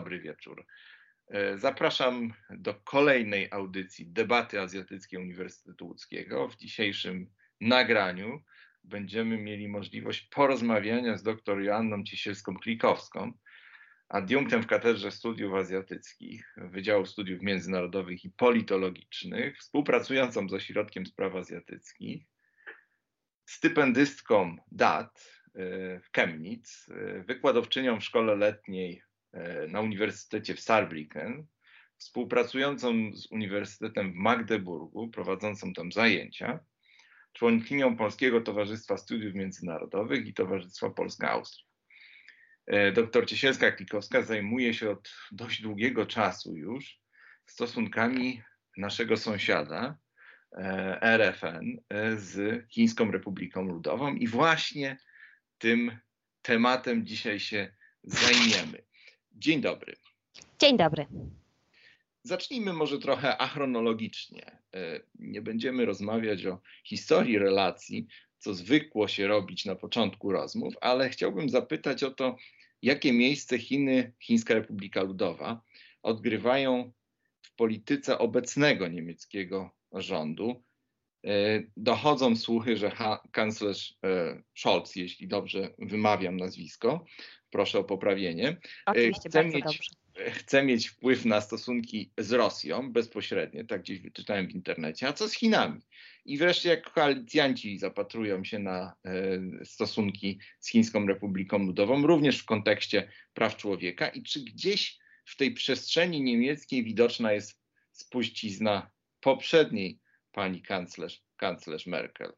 Dobry wieczór. E, zapraszam do kolejnej audycji debaty azjatyckiej Uniwersytetu Łódzkiego. W dzisiejszym nagraniu będziemy mieli możliwość porozmawiania z dr Joanną Ciesielską-Klikowską, adiunktem w Katedrze Studiów Azjatyckich Wydziału Studiów Międzynarodowych i Politologicznych, współpracującą z Ośrodkiem Spraw Azjatyckich, stypendystką DAT, w Chemnitz, wykładowczynią w szkole letniej e, na Uniwersytecie w Saarbrücken, współpracującą z Uniwersytetem w Magdeburgu, prowadzącą tam zajęcia, członkinią Polskiego Towarzystwa Studiów Międzynarodowych i Towarzystwa Polska-Austria. E, doktor Ciesielska-Klikowska zajmuje się od dość długiego czasu już stosunkami naszego sąsiada, e, RFN, z Chińską Republiką Ludową i właśnie tym tematem dzisiaj się zajmiemy. Dzień dobry. Dzień dobry. Zacznijmy może trochę achronologicznie. E, nie będziemy rozmawiać o historii relacji, co zwykło się robić na początku rozmów, ale chciałbym zapytać o to, jakie miejsce Chiny, Chińska Republika Ludowa odgrywają w polityce obecnego niemieckiego rządu, E, dochodzą słuchy, że kanclerz e, Scholz, jeśli dobrze wymawiam nazwisko, proszę o poprawienie, e, Oczywiście, chce, mieć, dobrze. chce mieć wpływ na stosunki z Rosją bezpośrednio, tak gdzieś wyczytałem w internecie, a co z Chinami? I wreszcie jak koalicjanci zapatrują się na stosunki z Chińską Republiką Ludową, również w kontekście praw człowieka i czy gdzieś w tej przestrzeni niemieckiej widoczna jest spuścizna poprzedniej pani kanclerz, kanclerz Merkel.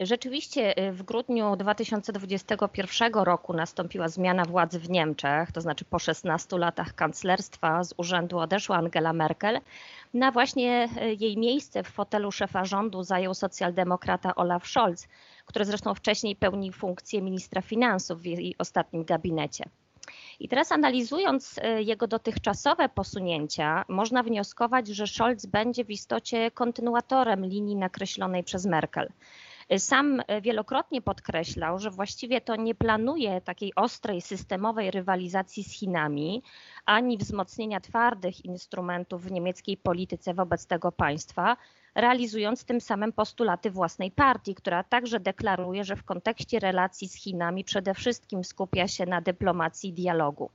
Rzeczywiście y, w grudniu 2021 roku nastąpiła zmiana władzy w Niemczech, to znaczy po 16 latach kanclerstwa z urzędu odeszła Angela Merkel. Na właśnie y, jej miejsce w fotelu szefa rządu zajął socjaldemokrata Olaf Scholz, który zresztą wcześniej pełnił funkcję ministra finansów w jej ostatnim gabinecie. I teraz analizując e, jego dotychczasowe posunięcia, można wnioskować, że Scholz będzie w istocie kontynuatorem linii nakreślonej przez Merkel. Sam e, wielokrotnie podkreślał, że właściwie to nie planuje takiej ostrej, systemowej rywalizacji z Chinami, ani wzmocnienia twardych instrumentów w niemieckiej polityce wobec tego państwa, realizując tym samym postulaty własnej partii, która także deklaruje, że w kontekście relacji z Chinami przede wszystkim skupia się na dyplomacji i dialogu.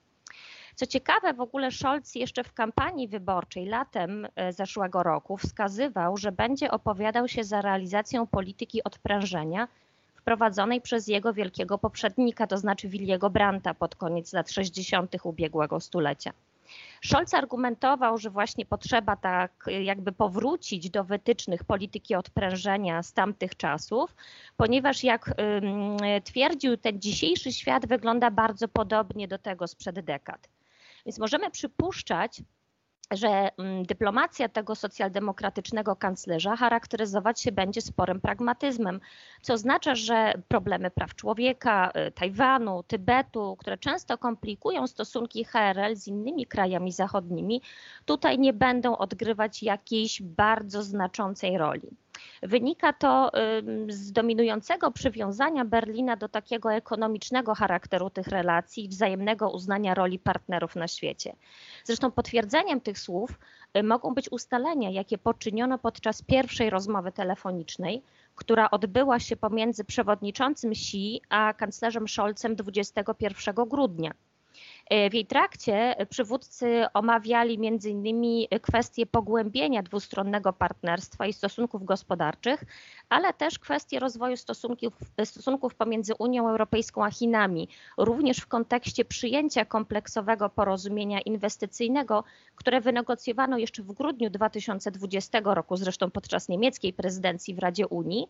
Co ciekawe, w ogóle Scholz jeszcze w kampanii wyborczej latem e, zeszłego roku wskazywał, że będzie opowiadał się za realizacją polityki odprężenia wprowadzonej przez jego wielkiego poprzednika, to znaczy Williego Brandta pod koniec lat 60. ubiegłego stulecia. Scholz argumentował, że właśnie potrzeba tak jakby powrócić do wytycznych polityki odprężenia z tamtych czasów, ponieważ jak twierdził, ten dzisiejszy świat wygląda bardzo podobnie do tego sprzed dekad. Więc możemy przypuszczać, że mm, dyplomacja tego socjaldemokratycznego kanclerza charakteryzować się będzie sporym pragmatyzmem, co oznacza, że problemy praw człowieka, y, Tajwanu, Tybetu, które często komplikują stosunki HRL z innymi krajami zachodnimi, tutaj nie będą odgrywać jakiejś bardzo znaczącej roli. Wynika to z dominującego przywiązania Berlina do takiego ekonomicznego charakteru tych relacji i wzajemnego uznania roli partnerów na świecie. Zresztą potwierdzeniem tych słów y, mogą być ustalenia, jakie poczyniono podczas pierwszej rozmowy telefonicznej, która odbyła się pomiędzy przewodniczącym Xi a kanclerzem Scholzem 21 grudnia. E, w jej trakcie przywódcy omawiali m.in. kwestie pogłębienia dwustronnego partnerstwa i stosunków gospodarczych, ale też kwestie rozwoju stosunków, stosunków pomiędzy Unią Europejską a Chinami, również w kontekście przyjęcia kompleksowego porozumienia inwestycyjnego, które wynegocjowano jeszcze w grudniu 2020 roku, zresztą podczas niemieckiej prezydencji w Radzie Unii.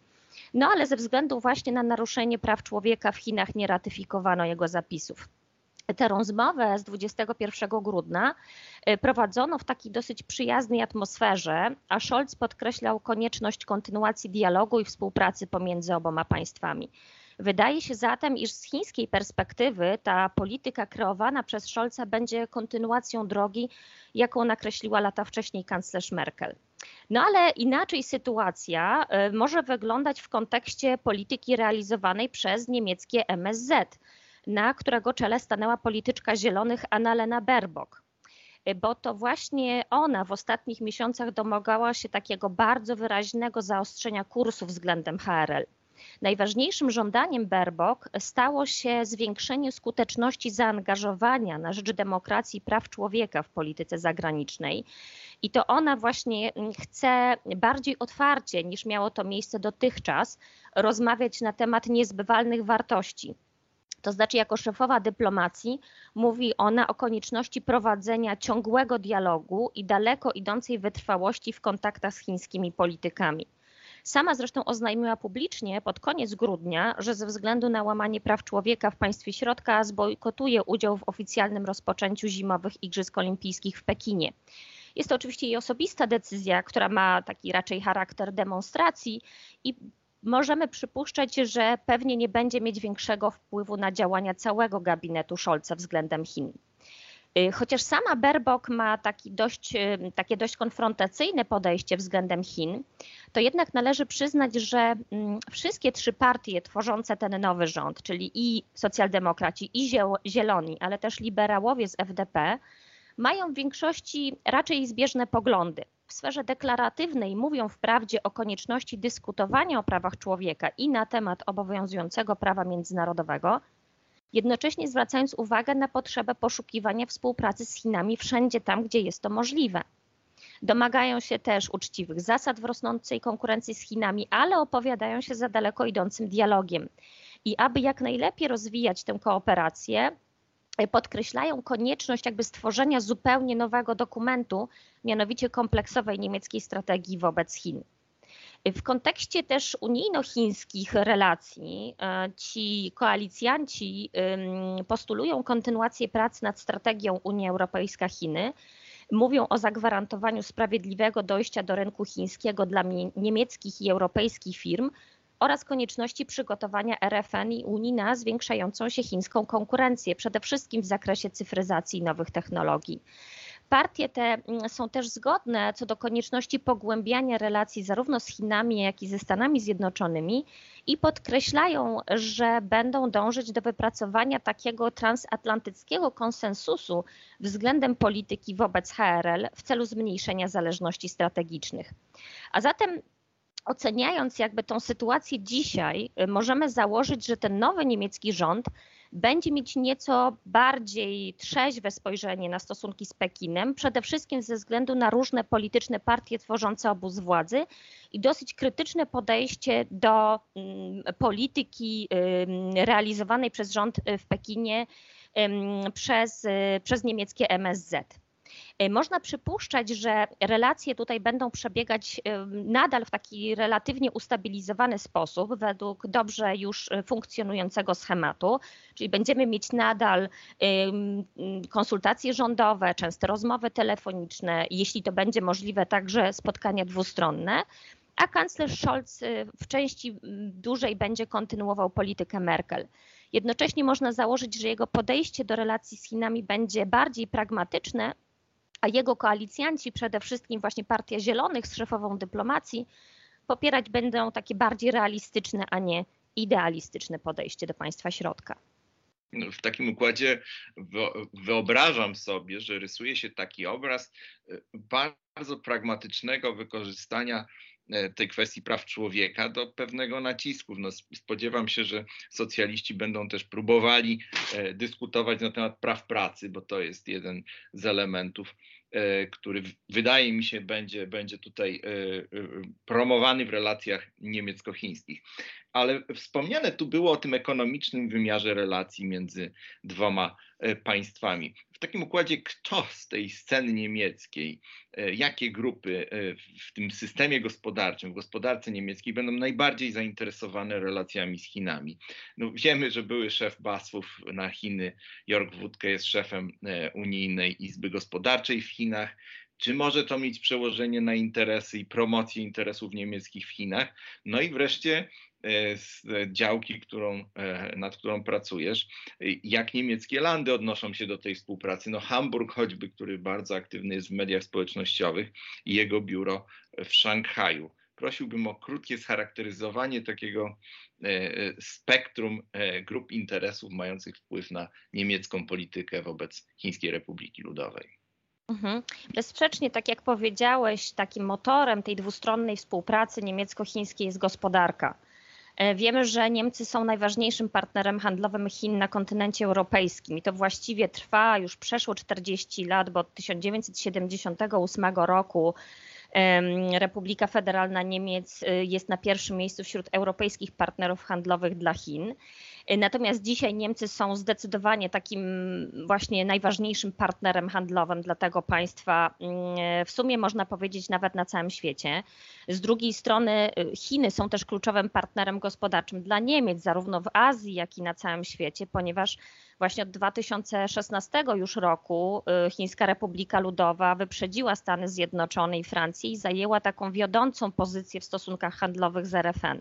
No ale ze względu właśnie na naruszenie praw człowieka w Chinach nie ratyfikowano jego zapisów tę rozmowę z 21 grudnia y, prowadzono w takiej dosyć przyjaznej atmosferze, a Scholz podkreślał konieczność kontynuacji dialogu i współpracy pomiędzy oboma państwami. Wydaje się zatem, iż z chińskiej perspektywy ta polityka kreowana przez Scholza będzie kontynuacją drogi, jaką nakreśliła lata wcześniej kanclerz Merkel. No ale inaczej sytuacja y, może wyglądać w kontekście polityki realizowanej przez niemieckie MSZ na którego czele stanęła polityczka zielonych Annalena Baerbock bo to właśnie ona w ostatnich miesiącach domagała się takiego bardzo wyraźnego zaostrzenia kursu względem HRL. Najważniejszym żądaniem Baerbock stało się zwiększenie skuteczności zaangażowania na rzecz demokracji i praw człowieka w polityce zagranicznej. I to ona właśnie chce bardziej otwarcie niż miało to miejsce dotychczas rozmawiać na temat niezbywalnych wartości. To znaczy, jako szefowa dyplomacji, mówi ona o konieczności prowadzenia ciągłego dialogu i daleko idącej wytrwałości w kontaktach z chińskimi politykami. Sama zresztą oznajmiła publicznie pod koniec grudnia, że ze względu na łamanie praw człowieka w państwie środka zbojkotuje udział w oficjalnym rozpoczęciu zimowych Igrzysk Olimpijskich w Pekinie. Jest to oczywiście jej osobista decyzja, która ma taki raczej charakter demonstracji i możemy przypuszczać, że pewnie nie będzie mieć większego wpływu na działania całego gabinetu Scholza względem Chin. Y, chociaż sama Baerbock ma taki dość, y, takie dość konfrontacyjne podejście względem Chin, to jednak należy przyznać, że mm, wszystkie trzy partie tworzące ten nowy rząd, czyli i socjaldemokraci, i zieloni, ale też liberałowie z FDP, mają w większości raczej zbieżne poglądy. W sferze deklaratywnej mówią wprawdzie o konieczności dyskutowania o prawach człowieka i na temat obowiązującego prawa międzynarodowego, jednocześnie zwracając uwagę na potrzebę poszukiwania współpracy z Chinami wszędzie tam, gdzie jest to możliwe. Domagają się też uczciwych zasad w rosnącej konkurencji z Chinami, ale opowiadają się za daleko idącym dialogiem. I aby jak najlepiej rozwijać tę kooperację, podkreślają konieczność jakby stworzenia zupełnie nowego dokumentu, mianowicie kompleksowej niemieckiej strategii wobec Chin. W kontekście też unijno-chińskich relacji e, ci koalicjanci postulują kontynuację prac nad strategią Unia Europejska-Chiny. Mówią o zagwarantowaniu sprawiedliwego dojścia do rynku chińskiego dla niemieckich i europejskich firm oraz konieczności przygotowania RFN i Unii na zwiększającą się chińską konkurencję, przede wszystkim w zakresie cyfryzacji i nowych technologii. Partie te mm, są też zgodne co do konieczności pogłębiania relacji zarówno z Chinami, jak i ze Stanami Zjednoczonymi i podkreślają, że będą dążyć do wypracowania takiego transatlantyckiego konsensusu względem polityki wobec HRL w celu zmniejszenia zależności strategicznych. A zatem oceniając jakby tą sytuację dzisiaj, y, możemy założyć, że ten nowy niemiecki rząd będzie mieć nieco bardziej trzeźwe spojrzenie na stosunki z Pekinem, przede wszystkim ze względu na różne polityczne partie tworzące obóz władzy i dosyć krytyczne podejście do mm, polityki realizowanej przez rząd y, w Pekinie przez, y, przez niemieckie MSZ. E, można przypuszczać, że relacje tutaj będą przebiegać e, nadal w taki relatywnie ustabilizowany sposób, według dobrze już e, funkcjonującego schematu, czyli będziemy mieć nadal konsultacje rządowe, częste rozmowy telefoniczne, jeśli to będzie możliwe, także spotkania dwustronne a kanclerz Scholz w części dużej będzie kontynuował politykę Merkel. Jednocześnie można założyć, że jego podejście do relacji z Chinami będzie bardziej pragmatyczne, a jego koalicjanci, przede wszystkim właśnie Partia Zielonych z szefową dyplomacji, popierać będą takie bardziej realistyczne, a nie idealistyczne podejście do państwa środka. No, w takim układzie wyobrażam sobie, że rysuje się taki obraz e, bardzo pragmatycznego wykorzystania tej kwestii praw człowieka do pewnego nacisku. No, spodziewam się, że socjaliści będą też próbowali e, dyskutować na temat praw pracy, bo to jest jeden z elementów E, który wydaje mi się będzie, będzie tutaj e, e, promowany w relacjach niemiecko-chińskich. Ale wspomniane tu było o tym ekonomicznym wymiarze relacji między dwoma państwami takim układzie, kto z tej sceny niemieckiej, e, jakie grupy e, w tym systemie gospodarczym, w gospodarce niemieckiej będą najbardziej zainteresowane relacjami z Chinami? No, wiemy, że były szef BASF-ów na Chiny, Jörg Wutke jest szefem e, Unijnej Izby Gospodarczej w Chinach. Czy może to mieć przełożenie na interesy i promocję interesów niemieckich w Chinach? No i wreszcie E, z działki, którą, e, nad którą pracujesz. Jak niemieckie landy odnoszą się do tej współpracy? No Hamburg choćby, który bardzo aktywny jest w mediach społecznościowych i jego biuro w Szanghaju. prosiłbym o krótkie scharakteryzowanie takiego spektrum grup interesów mających wpływ na niemiecką politykę wobec Chińskiej Republiki Ludowej. Mhm. Bezsprzecznie, tak jak powiedziałeś, takim motorem tej dwustronnej współpracy niemiecko-chińskiej jest gospodarka. E, wiemy, że Niemcy są najważniejszym partnerem handlowym Chin na kontynencie europejskim i to właściwie trwa już przeszło 40 lat, bo od 1978 roku Republika Federalna Niemiec y, jest na pierwszym miejscu wśród europejskich partnerów handlowych dla Chin. Y, natomiast dzisiaj Niemcy są zdecydowanie takim właśnie najważniejszym partnerem handlowym dla tego państwa, mm, w sumie można powiedzieć nawet na całym świecie. Z drugiej strony y, Chiny są też kluczowym partnerem gospodarczym dla Niemiec, zarówno w Azji, jak i na całym świecie, ponieważ właśnie od 2016 już roku Chińska Republika Ludowa wyprzedziła Stany Zjednoczone i Francję i zajęła taką wiodącą pozycję w stosunkach handlowych z RFN.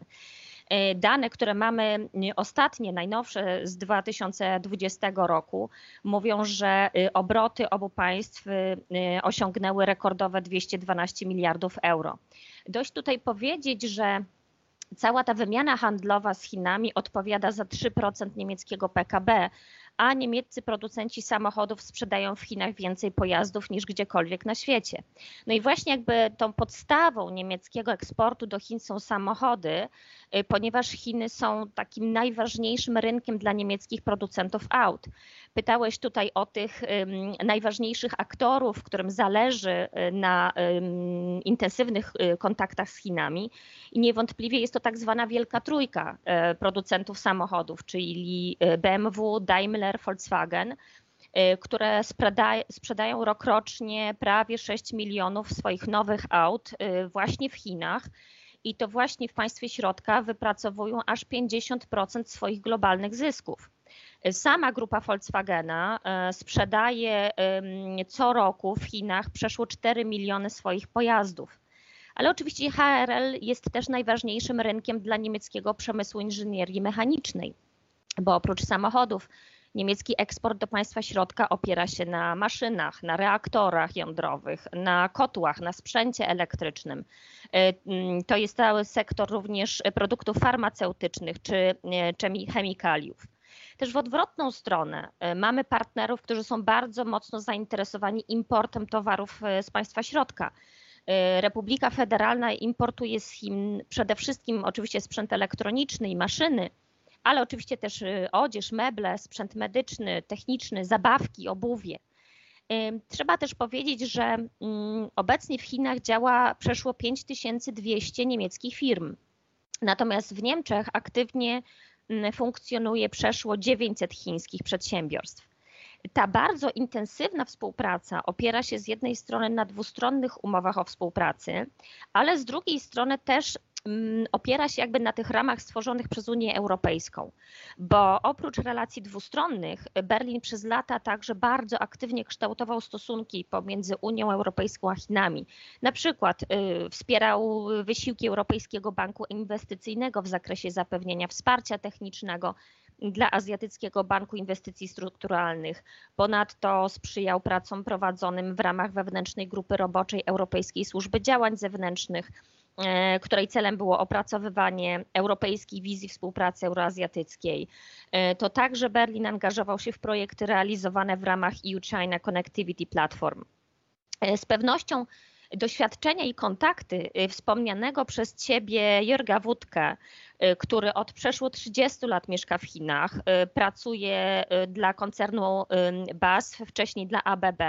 E, dane, które mamy ostatnie, najnowsze z 2020 roku, mówią, że y, obroty obu państw y, y, osiągnęły rekordowe 212 miliardów euro. Dość tutaj powiedzieć, że cała ta wymiana handlowa z Chinami odpowiada za 3% niemieckiego PKB, a niemieccy producenci samochodów sprzedają w Chinach więcej pojazdów niż gdziekolwiek na świecie. No i właśnie jakby tą podstawą niemieckiego eksportu do Chin są samochody, y, ponieważ Chiny są takim najważniejszym rynkiem dla niemieckich producentów aut. Pytałeś tutaj o tych najważniejszych aktorów, którym zależy y, na intensywnych y, kontaktach z Chinami i niewątpliwie jest to tak zwana wielka trójka producentów samochodów, czyli BMW, Daimler, Daimler, Volkswagen, y, które sprzedają rokrocznie prawie 6 milionów swoich nowych aut y, właśnie w Chinach. I to właśnie w państwie środka wypracowują aż 50% swoich globalnych zysków. Sama grupa Volkswagena y, sprzedaje co roku w Chinach przeszło 4 miliony swoich pojazdów. Ale oczywiście HRL jest też najważniejszym rynkiem dla niemieckiego przemysłu inżynierii mechanicznej, bo oprócz samochodów Niemiecki eksport do państwa środka opiera się na maszynach, na reaktorach jądrowych, na kotłach, na sprzęcie elektrycznym. E, mm, to jest cały sektor również produktów farmaceutycznych czy, czy chemikaliów. Też w odwrotną stronę e, mamy partnerów, którzy są bardzo mocno zainteresowani importem towarów z państwa środka. Republika Federalna importuje z Chin przede wszystkim oczywiście sprzęt elektroniczny i maszyny, ale oczywiście też y, odzież, meble, sprzęt medyczny, techniczny, zabawki, obuwie. Trzeba też powiedzieć, że mm, obecnie w Chinach działa przeszło 5200 niemieckich firm. Natomiast w Niemczech aktywnie mm, funkcjonuje przeszło 900 chińskich przedsiębiorstw. Ta bardzo intensywna współpraca opiera się z jednej strony na dwustronnych umowach o współpracy, ale z drugiej strony też opiera się jakby na tych ramach stworzonych przez Unię Europejską, bo oprócz relacji dwustronnych, Berlin przez lata także bardzo aktywnie kształtował stosunki pomiędzy Unią Europejską a Chinami. Na przykład y, wspierał wysiłki Europejskiego Banku Inwestycyjnego w zakresie zapewnienia wsparcia technicznego dla Azjatyckiego Banku Inwestycji Strukturalnych. Ponadto sprzyjał pracom prowadzonym w ramach wewnętrznej grupy roboczej Europejskiej Służby Działań Zewnętrznych której celem było opracowywanie europejskiej wizji współpracy euroazjatyckiej. E, to także Berlin angażował się w projekty realizowane w ramach EU-China Connectivity Platform. E, z pewnością doświadczenia i kontakty wspomnianego przez ciebie Jörga Wódkę, który od przeszło 30 lat mieszka w Chinach, pracuje dla koncernu BASF, wcześniej dla ABB,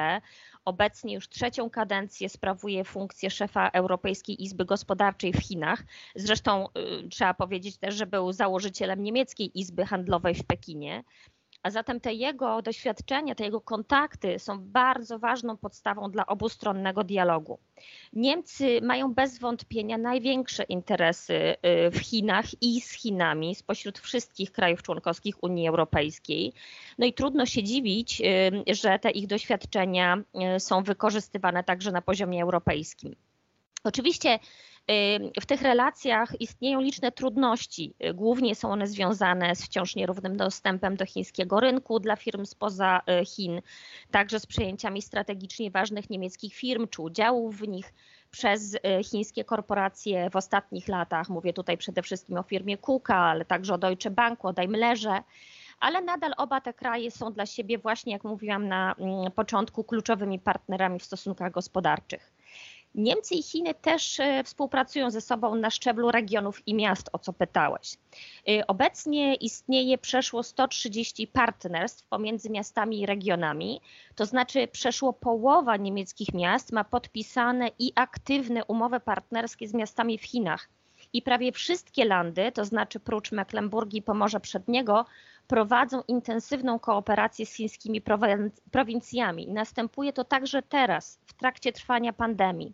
Obecnie już trzecią kadencję sprawuje funkcję szefa Europejskiej Izby Gospodarczej w Chinach. Zresztą y, trzeba powiedzieć też, że był założycielem niemieckiej Izby Handlowej w Pekinie. A zatem te jego doświadczenia, te jego kontakty są bardzo ważną podstawą dla obustronnego dialogu. Niemcy mają bez wątpienia największe interesy y, w Chinach i z Chinami spośród wszystkich krajów członkowskich Unii Europejskiej. No i trudno się dziwić, y, że te ich doświadczenia y, są wykorzystywane także na poziomie europejskim. Oczywiście w tych relacjach istnieją liczne trudności. Głównie są one związane z wciąż nierównym dostępem do chińskiego rynku dla firm spoza e, Chin, także z przejęciami strategicznie ważnych niemieckich firm czy udziałów w nich. przez chińskie korporacje w ostatnich latach. Mówię tutaj przede wszystkim o firmie KUKA, ale także o Deutsche Banku, o Daimlerze ale nadal oba te kraje są dla siebie właśnie, jak mówiłam na mm, początku, kluczowymi partnerami w stosunkach gospodarczych. Niemcy i Chiny też e, współpracują ze sobą na szczeblu regionów i miast, o co pytałeś. E, obecnie istnieje przeszło 130 partnerstw pomiędzy miastami i regionami, to znaczy przeszło połowa niemieckich miast ma podpisane i aktywne umowy partnerskie z miastami w Chinach. I prawie wszystkie landy, to znaczy prócz Mecklenburgii i Pomorza Przedniego, prowadzą intensywną kooperację z chińskimi prowincjami. Następuje to także teraz, w trakcie trwania pandemii.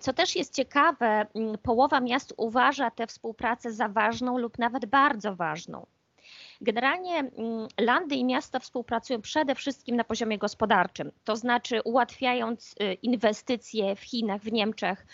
Co też jest ciekawe, mm, połowa miast uważa tę współpracę za ważną lub nawet bardzo ważną. Generalnie mm, landy i miasta współpracują przede wszystkim na poziomie gospodarczym, to znaczy ułatwiając y, inwestycje w Chinach, w Niemczech,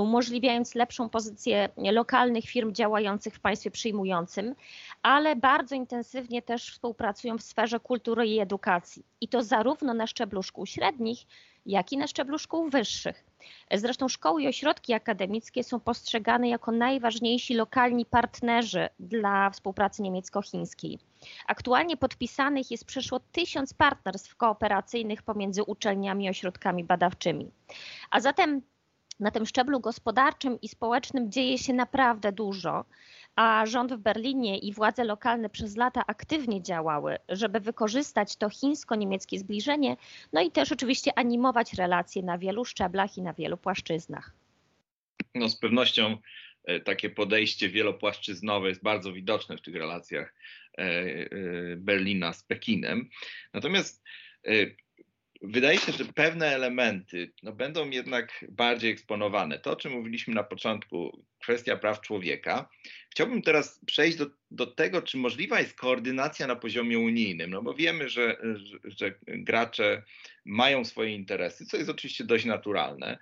umożliwiając lepszą pozycję lokalnych firm działających w państwie przyjmującym, ale bardzo intensywnie też współpracują w sferze kultury i edukacji. I to zarówno na szczeblu szkół średnich, jak i na szczeblu szkół wyższych. Zresztą szkoły i ośrodki akademickie są postrzegane jako najważniejsi lokalni partnerzy dla współpracy niemiecko-chińskiej. Aktualnie podpisanych jest przeszło tysiąc partnerstw kooperacyjnych pomiędzy uczelniami i ośrodkami badawczymi. A zatem na tym szczeblu gospodarczym i społecznym dzieje się naprawdę dużo, a rząd w Berlinie i władze lokalne przez lata aktywnie działały, żeby wykorzystać to chińsko-niemieckie zbliżenie, no i też oczywiście animować relacje na wielu szczeblach i na wielu płaszczyznach. No z pewnością e, takie podejście wielopłaszczyznowe jest bardzo widoczne w tych relacjach e, e, Berlina z Pekinem. Natomiast wydaje się, że pewne elementy no, będą jednak bardziej eksponowane. To, o czym mówiliśmy na początku, kwestia praw człowieka. Chciałbym teraz przejść do, do tego, czy możliwa jest koordynacja na poziomie unijnym, no bo wiemy, że, że, że gracze mają swoje interesy, co jest oczywiście dość naturalne.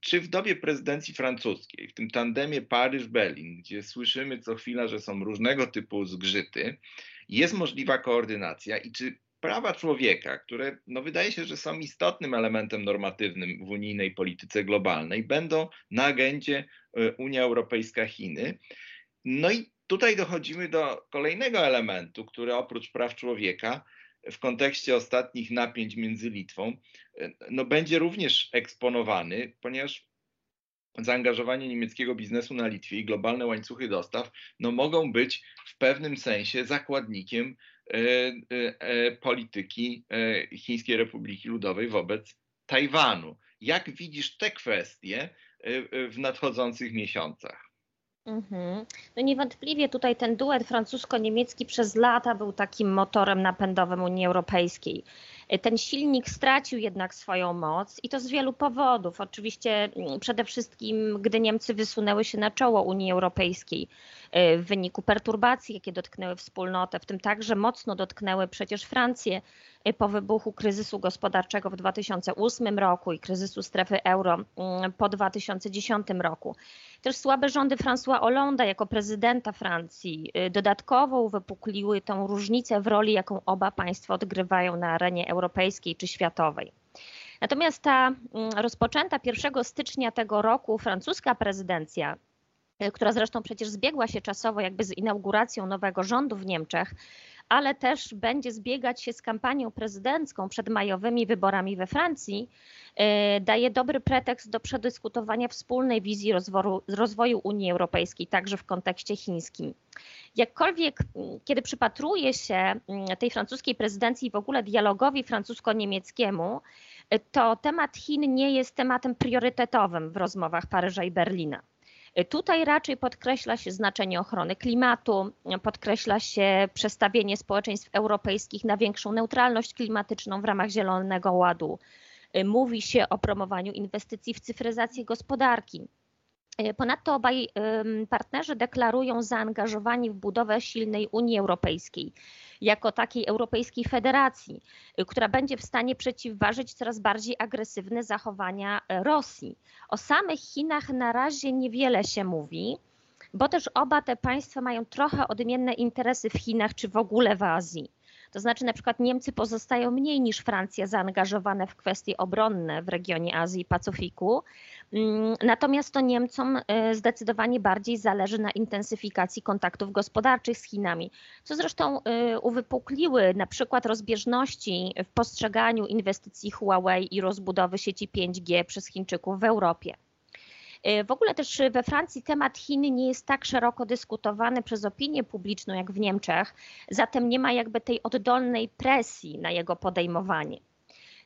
Czy w dobie prezydencji francuskiej, w tym tandemie Paryż-Berlin, gdzie słyszymy co chwila, że są różnego typu zgrzyty, jest możliwa koordynacja i czy prawa człowieka, które no wydaje się, że są istotnym elementem normatywnym w unijnej polityce globalnej, będą na agendzie e, Unia Europejska-Chiny. No i tutaj dochodzimy do kolejnego elementu, który oprócz praw człowieka w kontekście ostatnich napięć między Litwą e, no będzie również eksponowany, ponieważ zaangażowanie niemieckiego biznesu na Litwie i globalne łańcuchy dostaw no mogą być w pewnym sensie zakładnikiem polityki e, Chińskiej Republiki Ludowej wobec Tajwanu. Jak widzisz te kwestie w nadchodzących miesiącach? Mhm. No niewątpliwie tutaj ten duet francusko-niemiecki przez lata był takim motorem napędowym Unii Europejskiej. Ten silnik stracił jednak swoją moc i to z wielu powodów. Oczywiście mm, przede wszystkim, gdy Niemcy wysunęły się na czoło Unii Europejskiej y, w wyniku perturbacji, jakie dotknęły wspólnotę, w tym także mocno dotknęły przecież Francję po wybuchu kryzysu gospodarczego w 2008 roku i kryzysu strefy euro mm, po 2010 roku. Też słabe rządy François Hollande jako prezydenta Francji y, dodatkowo uwypukliły tą różnicę w roli, jaką oba państwa odgrywają na arenie europejskiej czy światowej. Natomiast ta mm, rozpoczęta 1 stycznia tego roku francuska prezydencja y, która zresztą przecież zbiegła się czasowo jakby z inauguracją nowego rządu w Niemczech, ale też będzie zbiegać się z kampanią prezydencką przed majowymi wyborami we Francji, e, daje dobry pretekst do przedyskutowania wspólnej wizji rozwoju, rozwoju Unii Europejskiej, także w kontekście chińskim. Jakkolwiek, kiedy przypatruje się tej francuskiej prezydencji i w ogóle dialogowi francusko-niemieckiemu, e, to temat Chin nie jest tematem priorytetowym w rozmowach Paryża i Berlina. Tutaj raczej podkreśla się znaczenie ochrony klimatu, podkreśla się przestawienie społeczeństw europejskich na większą neutralność klimatyczną w ramach Zielonego Ładu. Mówi się o promowaniu inwestycji w cyfryzację gospodarki. Ponadto obaj partnerzy deklarują zaangażowanie w budowę silnej Unii Europejskiej jako takiej Europejskiej Federacji, y, która będzie w stanie przeciwważyć coraz bardziej agresywne zachowania e, Rosji. O samych Chinach na razie niewiele się mówi, bo też oba te państwa mają trochę odmienne interesy w Chinach czy w ogóle w Azji. To znaczy na przykład Niemcy pozostają mniej niż Francja zaangażowane w kwestie obronne w regionie Azji i Pacyfiku. Mm, natomiast to Niemcom e, zdecydowanie bardziej zależy na intensyfikacji kontaktów gospodarczych z Chinami, co zresztą e, uwypukliły na przykład rozbieżności w postrzeganiu inwestycji Huawei i rozbudowy sieci 5G przez Chińczyków w Europie. E, w ogóle też we Francji temat Chin nie jest tak szeroko dyskutowany przez opinię publiczną jak w Niemczech, zatem nie ma jakby tej oddolnej presji na jego podejmowanie.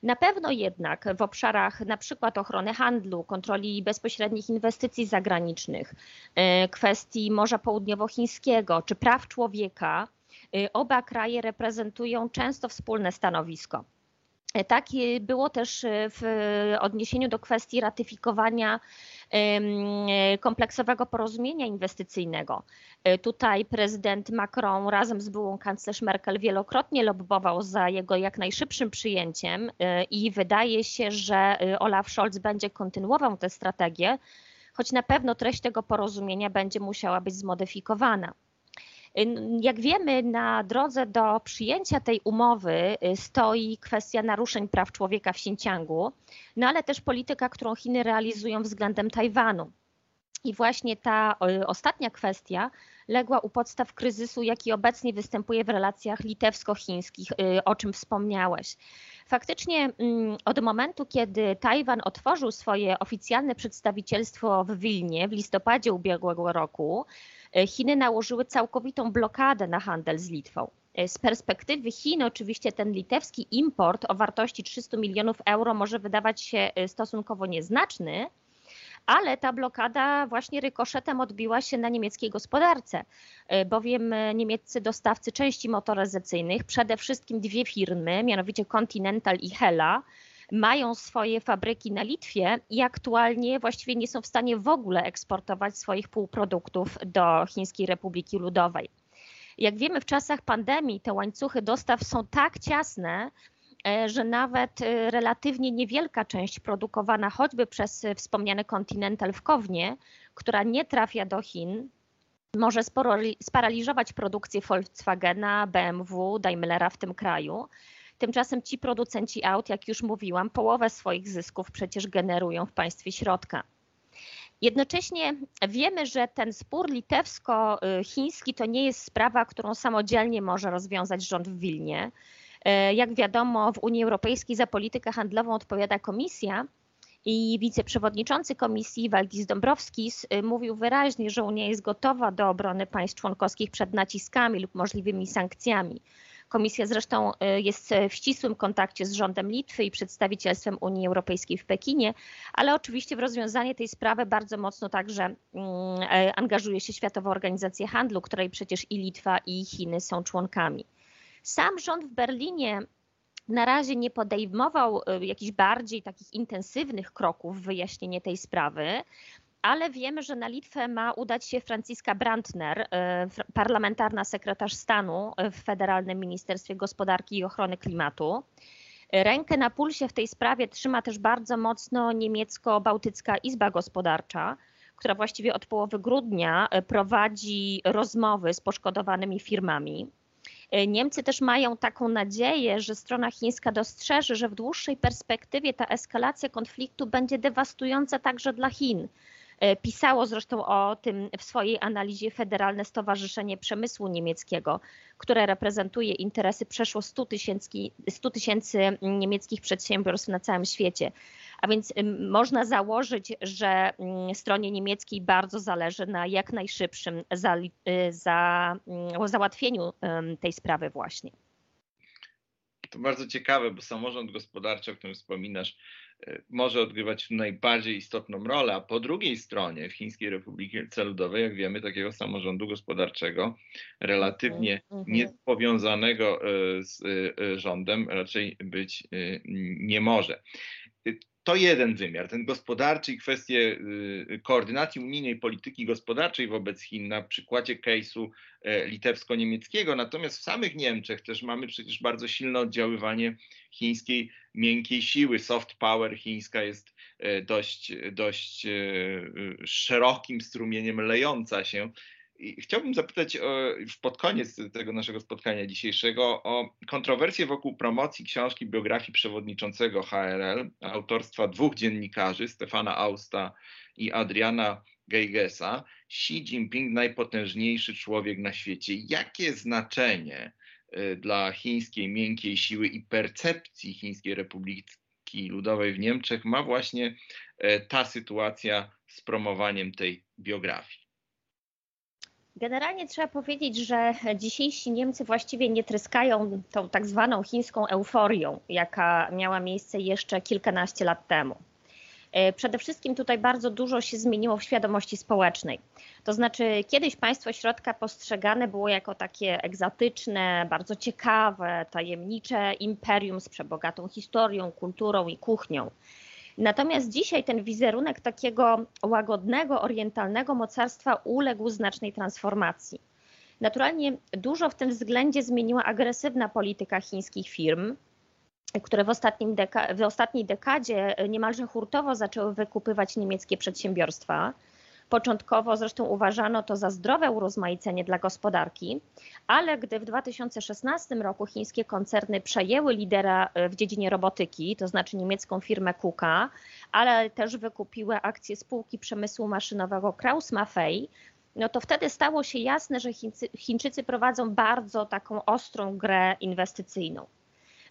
Na pewno jednak w obszarach na przykład ochrony handlu, kontroli bezpośrednich inwestycji zagranicznych, e, kwestii Morza Południowochińskiego czy praw człowieka, e, oba kraje reprezentują często wspólne stanowisko. Tak było też w odniesieniu do kwestii ratyfikowania kompleksowego porozumienia inwestycyjnego. E, tutaj prezydent Macron razem z byłą kanclerz Merkel wielokrotnie lobbował za jego jak najszybszym przyjęciem e, i wydaje się, że e, Olaf Scholz będzie kontynuował tę strategię, choć na pewno treść tego porozumienia będzie musiała być zmodyfikowana. Jak wiemy, na drodze do przyjęcia tej umowy y, stoi kwestia naruszeń praw człowieka w Xinjiangu, no ale też polityka, którą Chiny realizują względem Tajwanu. I właśnie ta ostatnia kwestia legła u podstaw kryzysu, jaki obecnie występuje w relacjach litewsko-chińskich, y, o czym wspomniałeś. Faktycznie mm, od momentu, kiedy Tajwan otworzył swoje oficjalne przedstawicielstwo w Wilnie w listopadzie ubiegłego roku, Chiny nałożyły całkowitą blokadę na handel z Litwą. E, z perspektywy Chin, oczywiście ten litewski import o wartości 300 milionów euro może wydawać się e, stosunkowo nieznaczny, ale ta blokada właśnie rykoszetem odbiła się na niemieckiej gospodarce, bowiem niemieccy dostawcy części motoryzacyjnych, przede wszystkim dwie firmy, mianowicie Continental i Hella, mają swoje fabryki na Litwie i aktualnie właściwie nie są w stanie w ogóle eksportować swoich półproduktów do Chińskiej Republiki Ludowej. Jak wiemy, w czasach pandemii te łańcuchy dostaw są tak ciasne, e, że nawet e, relatywnie niewielka część produkowana choćby przez wspomniane Continental w Kownie, która nie trafia do Chin, może sparaliżować produkcję Volkswagena, BMW, Daimlera w tym kraju. Tymczasem ci producenci aut, jak już mówiłam, połowę swoich zysków przecież generują w państwie środka. Jednocześnie wiemy, że ten spór litewsko-chiński to nie jest sprawa, którą samodzielnie może rozwiązać rząd w Wilnie. Jak wiadomo, w Unii Europejskiej za politykę handlową odpowiada Komisja i wiceprzewodniczący Komisji Waldis Dombrovskis mówił wyraźnie, że Unia jest gotowa do obrony państw członkowskich przed naciskami lub możliwymi sankcjami. Komisja zresztą y, jest w ścisłym kontakcie z rządem Litwy i przedstawicielstwem Unii Europejskiej w Pekinie, ale oczywiście w rozwiązanie tej sprawy bardzo mocno także mm, e, angażuje się Światowa Organizacja Handlu, której przecież i Litwa i Chiny są członkami. Sam rząd w Berlinie na razie nie podejmował y, jakichś bardziej takich intensywnych kroków w wyjaśnienie tej sprawy ale wiemy, że na Litwę ma udać się Franciska Brandner, e, parlamentarna sekretarz stanu w Federalnym Ministerstwie Gospodarki i Ochrony Klimatu. Rękę na pulsie w tej sprawie trzyma też bardzo mocno niemiecko-bałtycka Izba Gospodarcza, która właściwie od połowy grudnia e, prowadzi rozmowy z poszkodowanymi firmami. E, Niemcy też mają taką nadzieję, że strona chińska dostrzeże, że w dłuższej perspektywie ta eskalacja konfliktu będzie dewastująca także dla Chin, E, pisało zresztą o tym w swojej analizie Federalne Stowarzyszenie Przemysłu Niemieckiego, które reprezentuje interesy przeszło 100 tysięcy, 100 tysięcy niemieckich przedsiębiorstw na całym świecie. A więc można założyć, że stronie niemieckiej bardzo zależy na jak najszybszym za, y, za, załatwieniu tej sprawy właśnie. To bardzo ciekawe, bo samorząd gospodarczy, o którym wspominasz, E, może odgrywać najbardziej istotną rolę, a po drugiej stronie w Chińskiej Republice Ludowej, jak wiemy, takiego samorządu gospodarczego relatywnie mhm, mhm. niepowiązanego e, z e, rządem raczej być nie może. To jeden wymiar, ten gospodarczy i kwestie koordynacji unijnej polityki gospodarczej wobec Chin na przykładzie case'u litewsko-niemieckiego. Natomiast w samych Niemczech też mamy przecież bardzo silne oddziaływanie chińskiej miękkiej siły. Soft power chińska jest e, dość, dość e, szerokim strumieniem lejąca się I chciałbym zapytać już pod koniec tego naszego spotkania dzisiejszego o kontrowersję wokół promocji książki biografii przewodniczącego HRL, autorstwa dwóch dziennikarzy, Stefana Austa i Adriana Geigesa. Xi Jinping, najpotężniejszy człowiek na świecie. Jakie znaczenie dla chińskiej miękkiej siły i percepcji Chińskiej Republiki Ludowej w Niemczech ma właśnie y, ta sytuacja z promowaniem tej biografii? Generalnie trzeba powiedzieć, że dzisiejsi Niemcy właściwie nie tryskają tą tak zwaną chińską euforią, jaka miała miejsce jeszcze kilkanaście lat temu. E, przede wszystkim tutaj bardzo dużo się zmieniło w świadomości społecznej. To znaczy, kiedyś państwo środka postrzegane było jako takie egzotyczne, bardzo ciekawe, tajemnicze imperium z przebogatą historią, kulturą i kuchnią. Natomiast dzisiaj ten wizerunek takiego łagodnego, orientalnego mocarstwa uległ znacznej transformacji. Naturalnie dużo w tym względzie zmieniła agresywna polityka chińskich firm, które w, deka w ostatniej dekadzie niemalże hurtowo zaczęły wykupywać niemieckie przedsiębiorstwa. Początkowo zresztą uważano to za zdrowe urozmaicenie dla gospodarki, ale gdy w 2016 roku chińskie koncerny przejęły lidera e, w dziedzinie robotyki, to znaczy niemiecką firmę KUKA, ale też wykupiły akcje spółki przemysłu maszynowego Kraus Maffei, no to wtedy stało się jasne, że Chińczycy prowadzą bardzo taką ostrą grę inwestycyjną.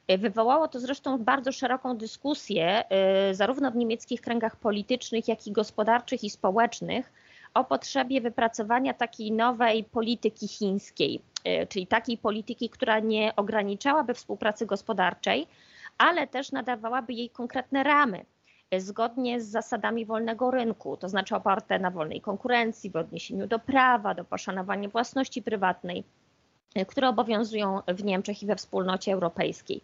E, wywołało to zresztą bardzo szeroką dyskusję, e, zarówno w niemieckich kręgach politycznych, jak i gospodarczych i społecznych, o potrzebie wypracowania takiej nowej polityki chińskiej, e, czyli takiej polityki, która nie ograniczałaby współpracy gospodarczej, ale też nadawałaby jej konkretne ramy, zgodnie z zasadami wolnego rynku, to znaczy oparte na wolnej konkurencji, w odniesieniu do prawa, do poszanowania własności prywatnej które obowiązują w Niemczech i we wspólnocie europejskiej.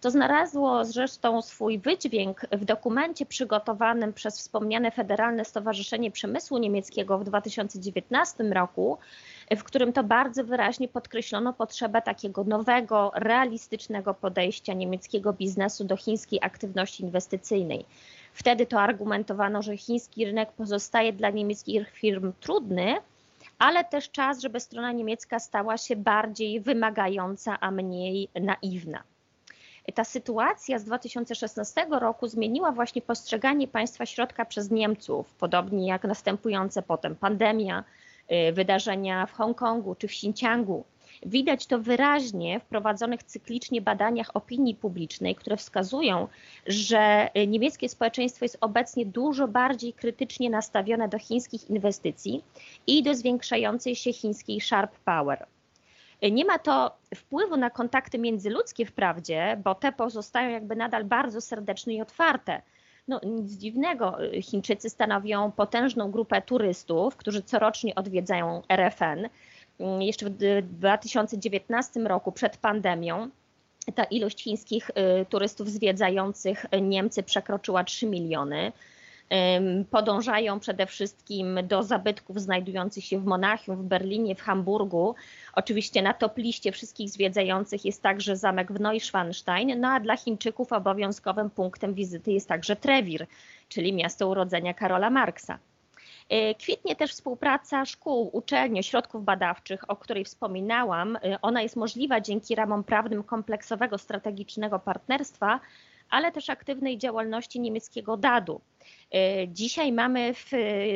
To znalazło zresztą swój wydźwięk w dokumencie przygotowanym przez wspomniane Federalne Stowarzyszenie Przemysłu Niemieckiego w 2019 roku, w którym to bardzo wyraźnie podkreślono potrzebę takiego nowego, realistycznego podejścia niemieckiego biznesu do chińskiej aktywności inwestycyjnej. Wtedy to argumentowano, że chiński rynek pozostaje dla niemieckich firm trudny, ale też czas, żeby strona niemiecka stała się bardziej wymagająca, a mniej naiwna. Ta sytuacja z 2016 roku zmieniła właśnie postrzeganie państwa środka przez Niemców, podobnie jak następujące potem pandemia, y, wydarzenia w Hongkongu czy w Xinjiangu. Widać to wyraźnie w prowadzonych cyklicznie badaniach opinii publicznej, które wskazują, że niemieckie społeczeństwo jest obecnie dużo bardziej krytycznie nastawione do chińskich inwestycji i do zwiększającej się chińskiej sharp power. Nie ma to wpływu na kontakty międzyludzkie wprawdzie, bo te pozostają jakby nadal bardzo serdeczne i otwarte. No, nic dziwnego, Chińczycy stanowią potężną grupę turystów, którzy corocznie odwiedzają RFN. Mm, jeszcze w 2019 roku, przed pandemią, ta ilość chińskich y, turystów zwiedzających Niemcy przekroczyła 3 miliony. Podążają przede wszystkim do zabytków znajdujących się w Monachium, w Berlinie, w Hamburgu. Oczywiście na top liście wszystkich zwiedzających jest także zamek w Neuschwanstein, no a dla Chińczyków obowiązkowym punktem wizyty jest także Trewir, czyli miasto urodzenia Karola Marksa. E, kwitnie też współpraca szkół, uczelni, ośrodków badawczych, o której wspominałam. E, ona jest możliwa dzięki ramom prawnym kompleksowego strategicznego partnerstwa, ale też aktywnej działalności niemieckiego DAD-u. E, dzisiaj mamy w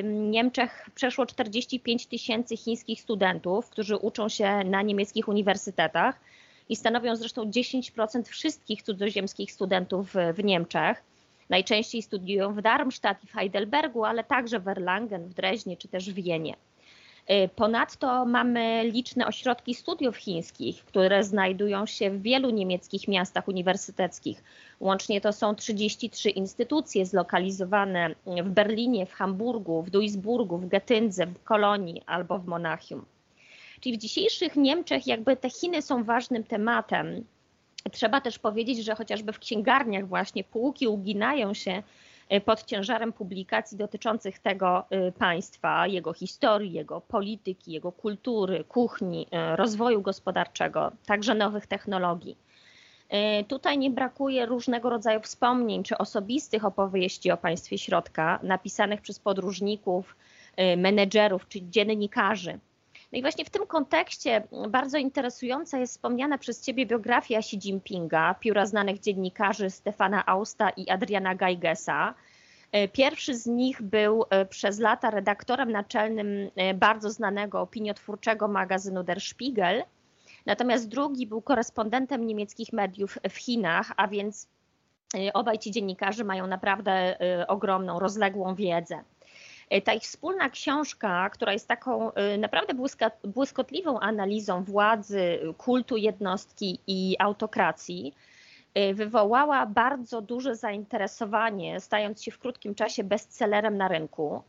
Niemczech przeszło 45 tysięcy chińskich studentów, którzy uczą się na niemieckich uniwersytetach i stanowią zresztą 10% wszystkich cudzoziemskich studentów w Niemczech. Najczęściej studiują w Darmstadt i w Heidelbergu, ale także w Erlangen, w Dreźnie czy też w Wienie. Y, ponadto mamy liczne ośrodki studiów chińskich, które znajdują się w wielu niemieckich miastach uniwersyteckich. Łącznie to są 33 instytucje zlokalizowane w Berlinie, w Hamburgu, w Duisburgu, w Getyndze, w Kolonii albo w Monachium. Czyli w dzisiejszych Niemczech jakby te Chiny są ważnym tematem, Trzeba też powiedzieć, że chociażby w księgarniach właśnie półki uginają się e, pod ciężarem publikacji dotyczących tego e, państwa, jego historii, jego polityki, jego kultury, kuchni, e, rozwoju gospodarczego, także nowych technologii. Tutaj nie brakuje różnego rodzaju wspomnień czy osobistych opowieści o państwie środka, napisanych przez podróżników, menedżerów czy dziennikarzy. No i właśnie w tym kontekście bardzo interesująca jest wspomniana przez Ciebie biografia Xi Jinpinga, pióra znanych dziennikarzy Stefana Austa i Adriana Geigesa. E, pierwszy z nich był e, przez lata redaktorem naczelnym e, bardzo znanego opiniotwórczego magazynu Der Spiegel, natomiast drugi był korespondentem niemieckich mediów w Chinach, a więc obaj ci dziennikarze mają naprawdę ogromną, rozległą wiedzę. Ta ich wspólna książka, która jest taką naprawdę błyskotliwą analizą władzy, kultu jednostki i autokracji, wywołała bardzo duże zainteresowanie, stając się w krótkim czasie bestsellerem na rynku.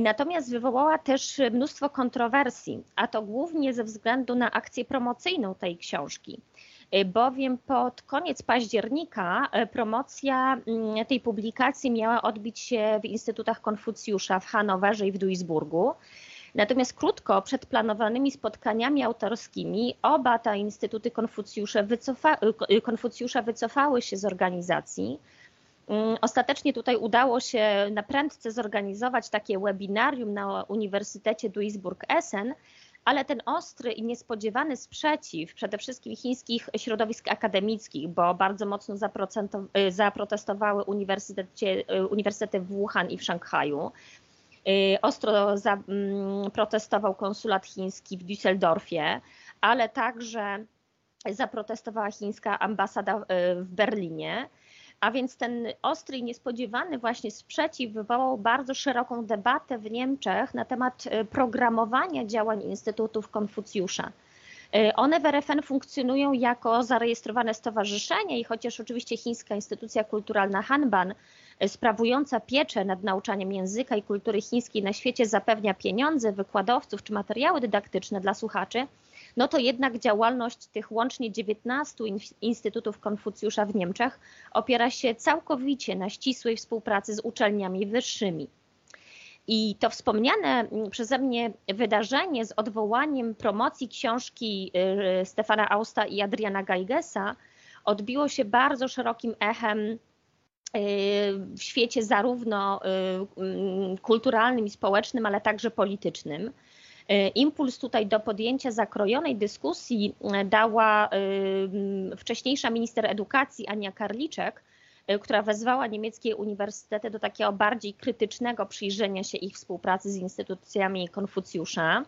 Natomiast wywołała też mnóstwo kontrowersji, a to głównie ze względu na akcję promocyjną tej książki bowiem pod koniec października promocja mm, tej publikacji miała odbić się w Instytutach Konfucjusza w Hanowerze i w Duisburgu. Natomiast krótko przed planowanymi spotkaniami autorskimi oba te instytuty Konfucjusza, wycofa, Konfucjusza wycofały się z organizacji. Mm, ostatecznie tutaj udało się na prędce zorganizować takie webinarium na Uniwersytecie Duisburg-Essen, ale ten ostry i niespodziewany sprzeciw przede wszystkim chińskich środowisk akademickich, bo bardzo mocno zaprotestowały uniwersytety w Wuhan i w Szanghaju, Y, ostro zaprotestował mm, konsulat chiński w Düsseldorfie, ale także zaprotestowała chińska ambasada y, w Berlinie. A więc ten ostry i niespodziewany właśnie sprzeciw wywołał bardzo szeroką debatę w Niemczech na temat y, programowania działań Instytutów Konfucjusza. One w RFN funkcjonują jako zarejestrowane stowarzyszenie i chociaż oczywiście chińska instytucja kulturalna Hanban sprawująca pieczę nad nauczaniem języka i kultury chińskiej na świecie zapewnia pieniądze, wykładowców czy materiały dydaktyczne dla słuchaczy, no to jednak działalność tych łącznie 19 instytutów Konfucjusza w Niemczech opiera się całkowicie na ścisłej współpracy z uczelniami wyższymi. I to wspomniane przeze mnie wydarzenie z odwołaniem promocji książki y, Stefana Austa i Adriana Geigesa odbiło się bardzo szerokim echem w świecie zarówno y, mm, kulturalnym i społecznym, ale także politycznym. Y, impuls tutaj do podjęcia zakrojonej dyskusji y, dała mm, wcześniejsza minister edukacji Ania Karliczek, która wezwała niemieckie uniwersytety do takiego bardziej krytycznego przyjrzenia się ich współpracy z instytucjami Konfucjusza.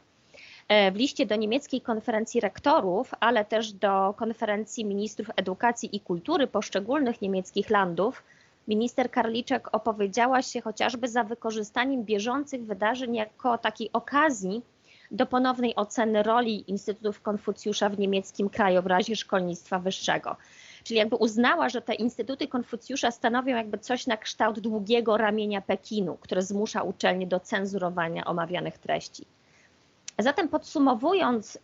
W liście do niemieckiej konferencji rektorów, ale też do konferencji ministrów edukacji i kultury poszczególnych niemieckich landów minister Karliczek opowiedziała się chociażby za wykorzystaniem bieżących wydarzeń jako takiej okazji do ponownej oceny roli Instytutów Konfucjusza w niemieckim krajobrazie szkolnictwa wyższego. Czyli jakby uznała, że te instytuty Konfucjusza stanowią jakby coś na kształt długiego ramienia Pekinu, które zmusza uczelnie do cenzurowania omawianych treści. Zatem podsumowując,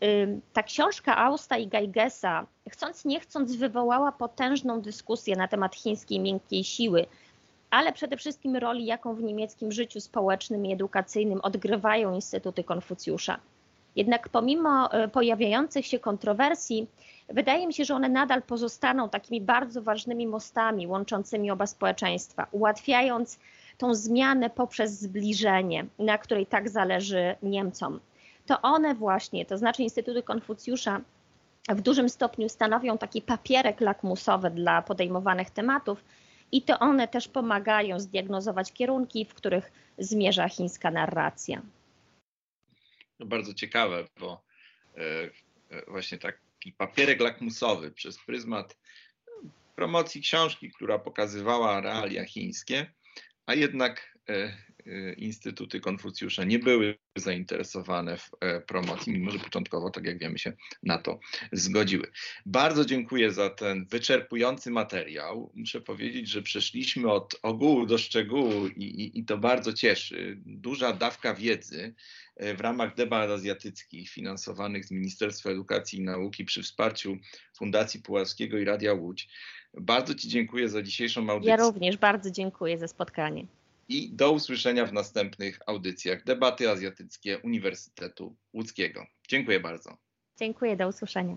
ta książka Austa i Geigesa, chcąc nie chcąc, wywołała potężną dyskusję na temat chińskiej miękkiej siły, ale przede wszystkim roli, jaką w niemieckim życiu społecznym i edukacyjnym odgrywają instytuty Konfucjusza. Jednak pomimo y, pojawiających się kontrowersji, wydaje mi się, że one nadal pozostaną takimi bardzo ważnymi mostami łączącymi oba społeczeństwa, ułatwiając tą zmianę poprzez zbliżenie, na której tak zależy Niemcom to one właśnie, to znaczy Instytuty Konfucjusza, w dużym stopniu stanowią taki papierek lakmusowy dla podejmowanych tematów i to one też pomagają zdiagnozować kierunki, w których zmierza chińska narracja. To bardzo ciekawe, bo e, e, właśnie taki papierek lakmusowy przez pryzmat promocji książki, która pokazywała realia chińskie, a jednak e, instytuty Konfucjusza nie były zainteresowane w e, promocji, mimo że początkowo, tak jak wiemy, się na to zgodziły. Bardzo dziękuję za ten wyczerpujący materiał. Muszę powiedzieć, że przeszliśmy od ogółu do szczegółu i, i, i to bardzo cieszy. Duża dawka wiedzy e, w ramach debat azjatyckich finansowanych z Ministerstwa Edukacji i Nauki przy wsparciu Fundacji Puławskiego i Radia Łódź. Bardzo Ci dziękuję za dzisiejszą audycję. Ja również bardzo dziękuję za spotkanie i do usłyszenia w następnych audycjach Debaty Azjatyckie Uniwersytetu Łódzkiego. Dziękuję bardzo. Dziękuję, do usłyszenia.